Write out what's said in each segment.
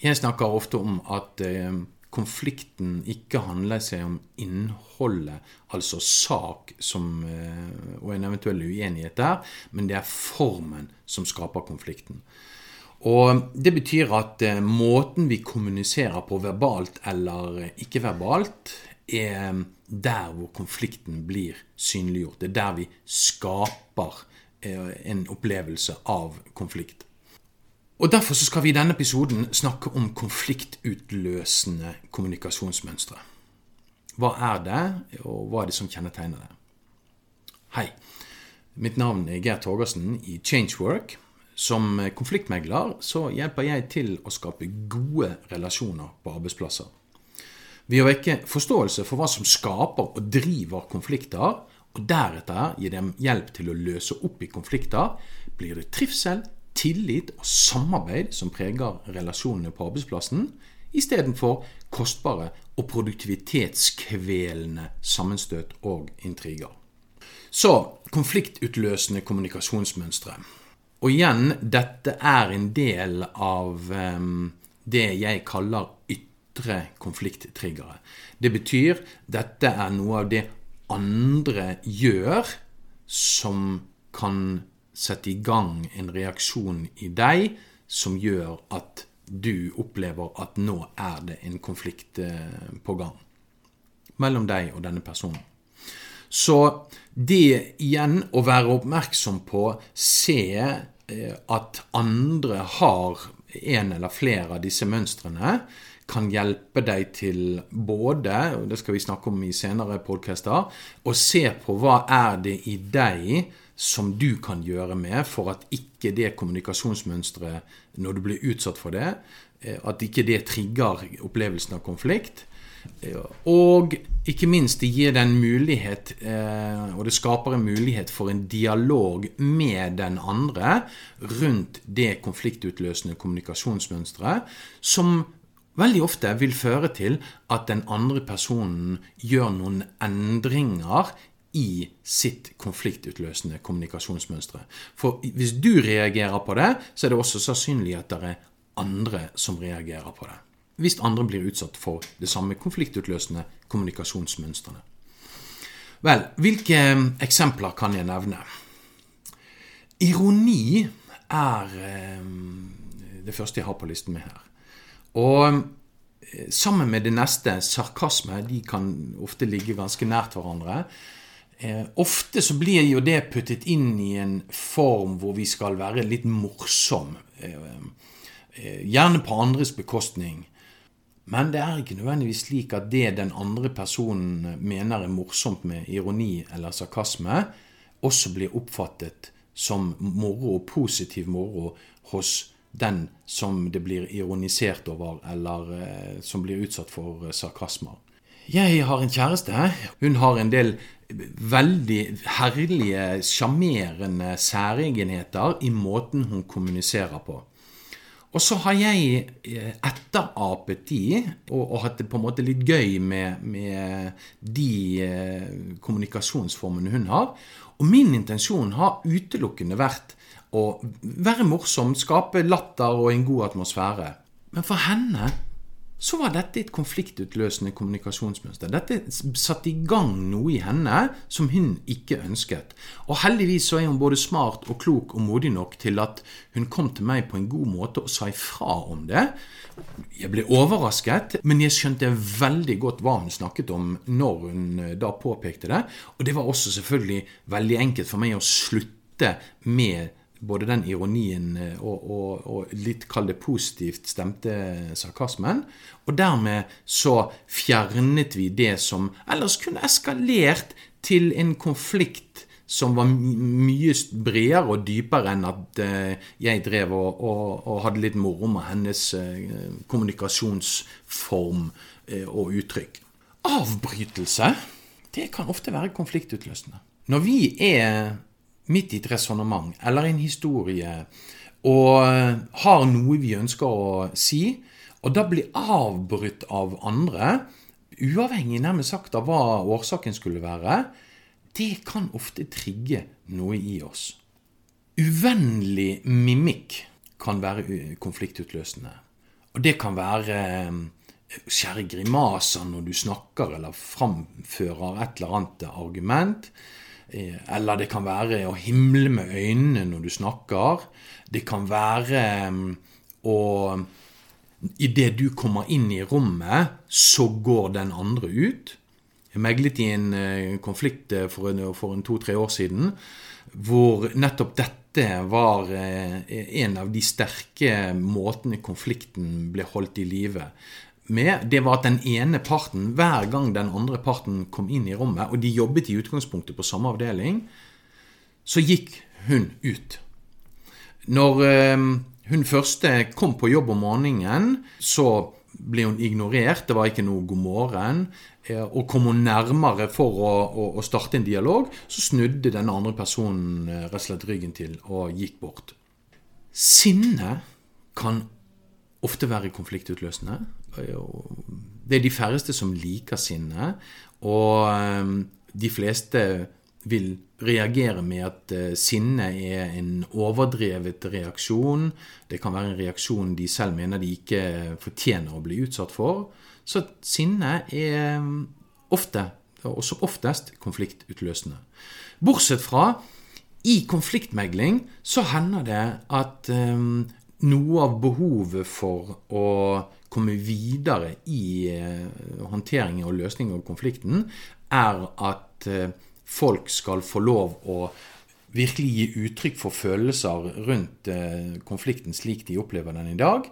Jeg snakker ofte om at eh, konflikten ikke handler seg om innholdet, altså sak som, eh, og en eventuell uenighet der, men det er formen som skaper konflikten. Og Det betyr at eh, måten vi kommuniserer på, verbalt eller ikke verbalt, er der hvor konflikten blir synliggjort. Det er der vi skaper en opplevelse av konflikt. Og Derfor skal vi i denne episoden snakke om konfliktutløsende kommunikasjonsmønstre. Hva er det, og hva er det som kjennetegner det? Hei. Mitt navn er Geir Torgersen i Changework. Som konfliktmegler så hjelper jeg til å skape gode relasjoner på arbeidsplasser. Ved å vekke forståelse for hva som skaper og driver konflikter, og deretter gi dem hjelp til å løse opp i konflikter, blir det trivsel, tillit og samarbeid som preger relasjonene på arbeidsplassen, istedenfor kostbare og produktivitetskvelende sammenstøt og intriger. Så konfliktutløsende kommunikasjonsmønstre. Og igjen, dette er en del av um, det jeg kaller ytre konflikttriggere. Det betyr dette er noe av det andre gjør som kan sette i gang en reaksjon i deg som gjør at du opplever at nå er det en konflikt eh, på gang mellom deg og denne personen. Så det igjen å være oppmerksom på, se eh, at andre har en eller flere av disse mønstrene, kan hjelpe deg til både, og det skal vi snakke om i senere podkaster, å se på hva er det i deg som du kan gjøre med for at ikke det kommunikasjonsmønsteret, når du blir utsatt for det, eh, at ikke det trigger opplevelsen av konflikt. Eh, og ikke minst, det gir den mulighet, eh, og det skaper en mulighet for en dialog med den andre rundt det konfliktutløsende kommunikasjonsmønsteret, som veldig ofte vil føre til at den andre personen gjør noen endringer i sitt konfliktutløsende kommunikasjonsmønstre. For hvis du reagerer på det, så er det også sannsynlig at det er andre som reagerer på det. Hvis andre blir utsatt for det samme konfliktutløsende kommunikasjonsmønstrene. Vel, hvilke eksempler kan jeg nevne? Ironi er eh, det første jeg har på listen med her. Og eh, sammen med det neste, sarkasme, de kan ofte ligge ganske nært hverandre. Eh, ofte så blir jo det puttet inn i en form hvor vi skal være litt morsom. Eh, eh, gjerne på andres bekostning. Men det er ikke nødvendigvis slik at det den andre personen mener er morsomt med ironi eller sarkasme, også blir oppfattet som moro positiv moro hos den som det blir ironisert over, eller som blir utsatt for sarkasmer. Jeg har en kjæreste. Hun har en del veldig herlige, sjarmerende særegenheter i måten hun kommuniserer på. Og så har jeg eh, etterapet de, og, og, hatt det på en måte litt gøy med, med de eh, kommunikasjonsformene hun har. Og min intensjon har utelukkende vært å være morsom, skape latter og en god atmosfære. Men for henne så var dette et konfliktutløsende kommunikasjonsmønster. Dette satte i gang noe i henne som hun ikke ønsket. Og heldigvis så er hun både smart og klok og modig nok til at hun kom til meg på en god måte og sa ifra om det. Jeg ble overrasket, men jeg skjønte veldig godt hva hun snakket om når hun eh, da påpekte det. Og det var også selvfølgelig veldig enkelt for meg å slutte med både den ironien eh, og, og, og litt kall det positivt stemte sarkasmen. Og dermed så fjernet vi det som ellers kunne eskalert til en konflikt som var mye bredere og dypere enn at uh, jeg drev og, og, hadde litt moro med hennes uh, kommunikasjonsform og uttrykk. Avbrytelse, det kan ofte være konfliktutløsende. Når vi er midt i et resonnement eller en historie og har noe vi ønsker å si, og da blir avbrutt av andre, uavhengig nærmest sagt av hva årsaken skulle være, det kan ofte trigge noe i oss. Uvennlig mimikk kan være konfliktutløsende. Og det kan være eh, skjære grimaser når du snakker eller framfører et eller annet argument. Eh, eller det kan være å himle med øynene når du snakker. Det kan være eh, å Idet du kommer inn i rommet, så går den andre ut. Jeg meglet i en konflikt for en, en to-tre år siden hvor nettopp dette var en av de sterke måtene konflikten ble holdt i live med, det var at den ene parten, hver gang den andre parten kom inn i rommet, og de jobbet i utgangspunktet på samme avdeling, så gikk hun ut. Når øh, hun første kom på jobb om morgenen, så ble hun ignorert. Det var ikke noe 'god morgen'. Eh, og kom hun nærmere for å, å, å starte en dialog, så snudde den andre personen eh, rett og slett ryggen til og gikk bort. Sinne kan ofte være konfliktutløsende. Det er de færreste som liker sinne, og ehm, de fleste vil reagere med at eh, sinne er en overdrevet reaksjon. Det kan være en reaksjon de selv mener de ikke fortjener å bli utsatt for. Så sinne er ehm, ofte, og som oftest, konfliktutløsende. Bortsett fra i konfliktmegling så hender det at um, noe av behovet for å komme videre i eh, håndteringen og løsningen av konflikten, er at eh, folk skal få lov å virkelig gi uttrykk for følelser rundt eh, konflikten slik de opplever den i dag.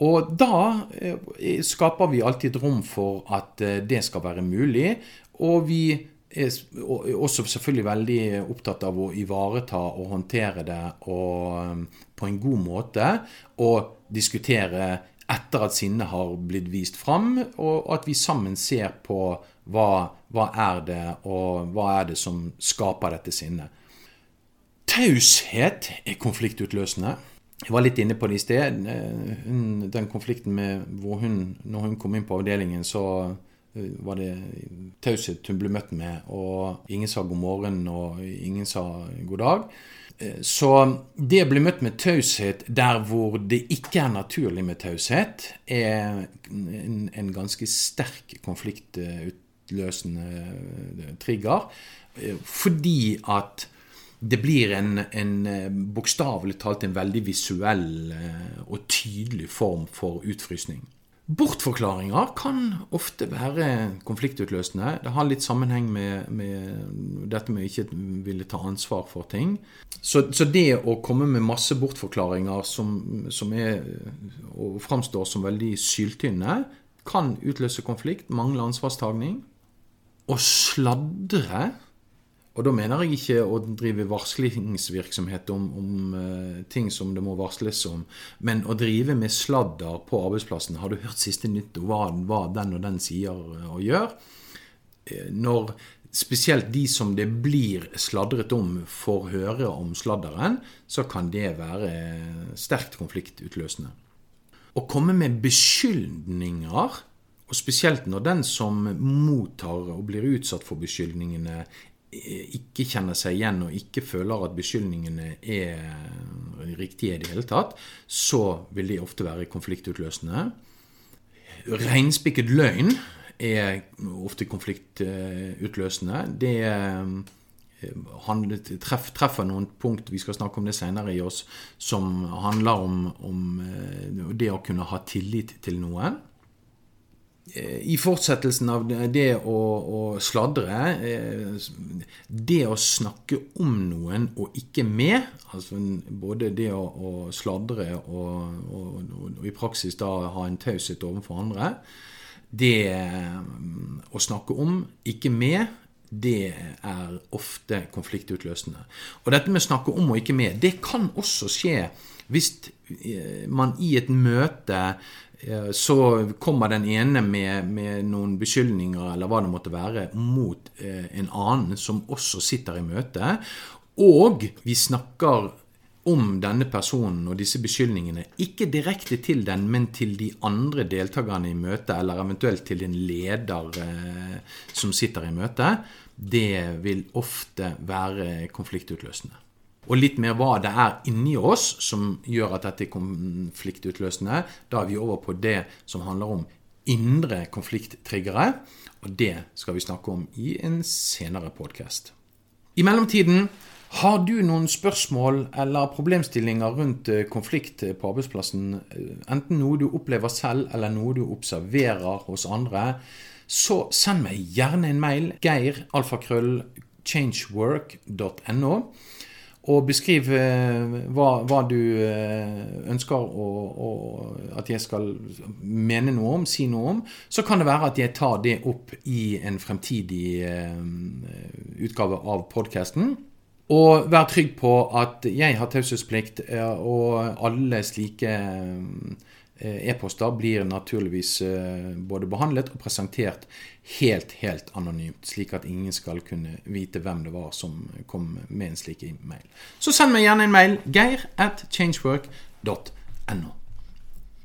Og da skaper vi alltid et rom for at det skal være mulig. Og vi er også selvfølgelig veldig opptatt av å ivareta og håndtere det og, på en god måte. Og diskutere etter at sinnet har blitt vist fram, og at vi sammen ser på hva, hva er det, og hva er det som skaper dette sinnet. Taushet er konfliktutløsende. Jeg var litt inne på det i sted. Den konflikten med hvor hun, når hun kom inn på avdelingen, så eh, var det taushet hun ble møtt med, og ingen sa god morgen, og ingen sa god dag. Eh, så det å bli møtt med taushet der hvor det ikke er naturlig med taushet, er en, en ganske sterk konfliktutløsende eh, trigger. Eh, fordi at det blir en, en bokstavelig talt en veldig visuell og tydelig form for utfrysning. Bortforklaringer kan ofte være konfliktutløsende. Det har litt sammenheng med, med dette med ikke ville ta ansvar for ting. Så, så, det å komme med masse bortforklaringer som, som er, og framstår som veldig syltynne, kan utløse konflikt, mangle ansvarstagning. Å sladre og da mener jeg ikke å drive varslingsvirksomhet om, om uh, ting som det må varsles om, men å drive med sladder på arbeidsplassen. Har du hørt siste nytt om hva, hva, den og den sier og gjør? Eh, når spesielt de som det blir sladret om, får høre om sladderen, så kan det være sterkt konfliktutløsende. Å komme med beskyldninger og spesielt når den som mottar og blir utsatt for beskyldningene, ikke kjenner seg igjen og ikke føler at beskyldningene er riktige i det hele tatt, så vil de ofte være konfliktutløsende. Reinspikket løgn er ofte konfliktutløsende. Det eh, treffer noen punkt, vi skal snakke om det senere i oss, som handler om, om eh, det å kunne ha tillit til noen i fortsettelsen av det å, å, sladre eh, Det å snakke om noen og ikke med, altså både det å, å sladre og, og, og, i praksis da ha en taushet overfor andre Det å snakke om, ikke med, det er ofte konfliktutløsende. Og dette med å snakke om og ikke med, det kan også skje hvis eh, man i et møte så kommer den ene med, med, noen beskyldninger eller hva det måtte være, mot eh, en annen som også sitter i møte. Og vi snakker om denne personen og disse beskyldningene ikke direkte til den, men til de andre deltakerne i møtet, eller eventuelt til en leder eh, som sitter i møtet, det vil ofte være konfliktutløsende. Og litt mer hva det er inni oss som gjør at dette er konfliktutløsende, da er vi over på det som handler om indre konflikttriggere. Og det skal vi snakke om i en senere podkast. I mellomtiden har du noen spørsmål eller problemstillinger rundt eh, konflikt på arbeidsplassen, eh, enten noe du opplever selv eller noe du observerer hos andre, så send meg gjerne en mail. Geir, alfakrøll, changework.no. Og beskriv eh, hva, hva, du eh, ønsker å, å, at jeg skal mene noe om, si noe om. Så kan det være at jeg tar det opp i en fremtidig eh, utgave av podkasten. Og vær trygg på at jeg har taushetsplikt, og alle slike e-poster blir naturligvis eh, både behandlet og presentert helt, helt anonymt, slik at ingen skal kunne vite hvem det var som kom med en slik e-mail. Så send meg gjerne en mail. Geir at changework.no.